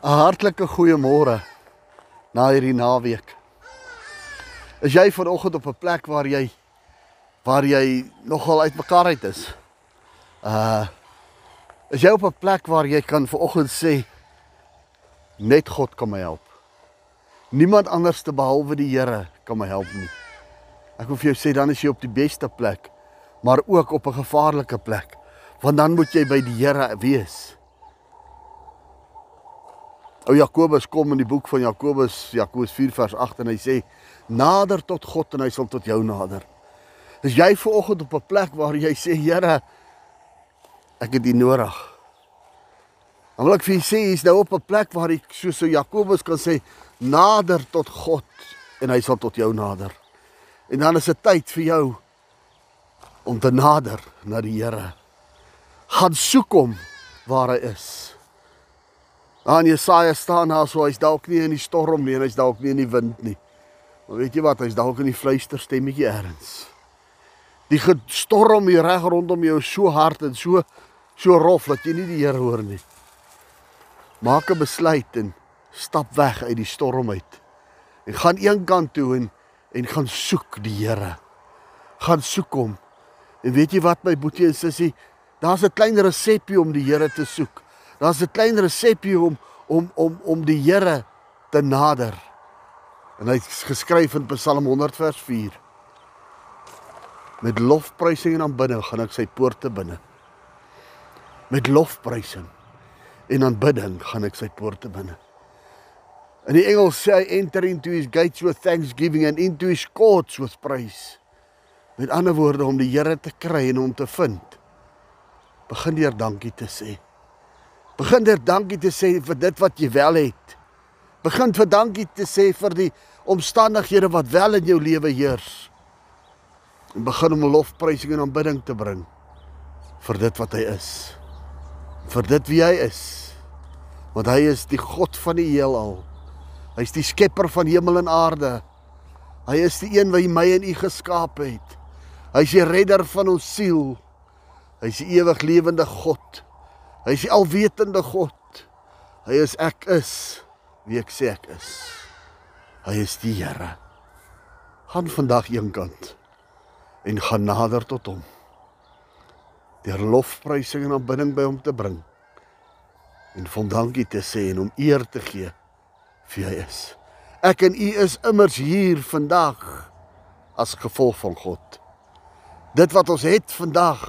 'n Hartlike goeiemôre na hierdie naweek. Is jy vanoggend op 'n plek waar jy waar jy nogal uitmekaar uit is? Uh is jy op 'n plek waar jy kan vanoggend sê net God kan my help. Niemand anders te behalwe die Here kan my help nie. Ek wil vir jou sê dan is jy op die beste plek, maar ook op 'n gevaarlike plek, want dan moet jy by die Here wees. Ou Jakobus kom in die boek van Jakobus, Jakobus 4 vers 8 en hy sê: "Nader tot God en hy sal tot jou nader." Is jy vooroggend op 'n plek waar jy sê, "Here, ek het U nodig." Dan wil ek vir jou sê, jy's nou op 'n plek waar jy soos so Jakobus kan sê, "Nader tot God en hy sal tot jou nader." En dan is dit tyd vir jou om te nader na die Here. Gaan soek hom waar hy is. Aan Jesaja staan daar so hy's dalk nie in die storm nie en hy's dalk nie in die wind nie. Maar weet jy wat, hy's dalk in die fluister stemmetjie ergens. Die storm hier reg rondom jou so hard en so so rof dat jy nie die Here hoor nie. Maak 'n besluit en stap weg uit die storm uit. En gaan een kant toe en en gaan soek die Here. Gaan soek hom. En weet jy wat my boetie en sussie, daar's 'n klein resepie om die Here te soek. Daar's 'n klein resepie om om om om die Here te nader. En hy het geskryf in Psalm 100 vers 4. Met lofprysing en aanbidding gaan ek sy poorte binne. Met lofprysing en aanbidding gaan ek sy poorte binne. In die Engels sê hy enter into his gates with thanksgiving and into his courts with praise. Met ander woorde om die Here te kry en hom te vind. Begin deur dankie te sê. Begin dit dankie te sê vir dit wat jy wel het. Begin vir dankie te sê vir die omstandighede wat wel in jou lewe heers. En begin om lofprysing en aanbidding te bring vir dit wat hy is. Vir dit wie hy is. Want hy is die God van die heelal. Hy's die skepper van hemel en aarde. Hy is die een wat my en u geskaap het. Hy's die redder van ons siel. Hy's die ewig lewende God. Hy is die alwetende God. Hy is ek is wie ek sê ek is. Hy is die Here. Gaan vandag eenkant en gaan nader tot hom. Deur lofprysing en aanbidding by hom te bring en van dankie te sê en hom eer te gee vir hy is. Ek en u is immers hier vandag as gevolg van God. Dit wat ons het vandag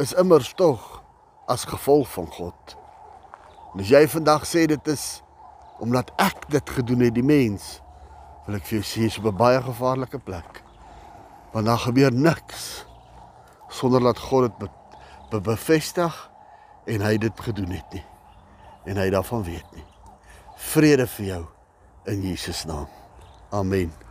is immers tog as gevolg van God. En as jy vandag sê dit is omdat ek dit gedoen het die mens, wil ek vir jou sê jy's op 'n baie gevaarlike plek. Want daar gebeur niks sonder dat God dit be be bevestig en hy dit gedoen het nie. En hy daarvan weet nie. Vrede vir jou in Jesus naam. Amen.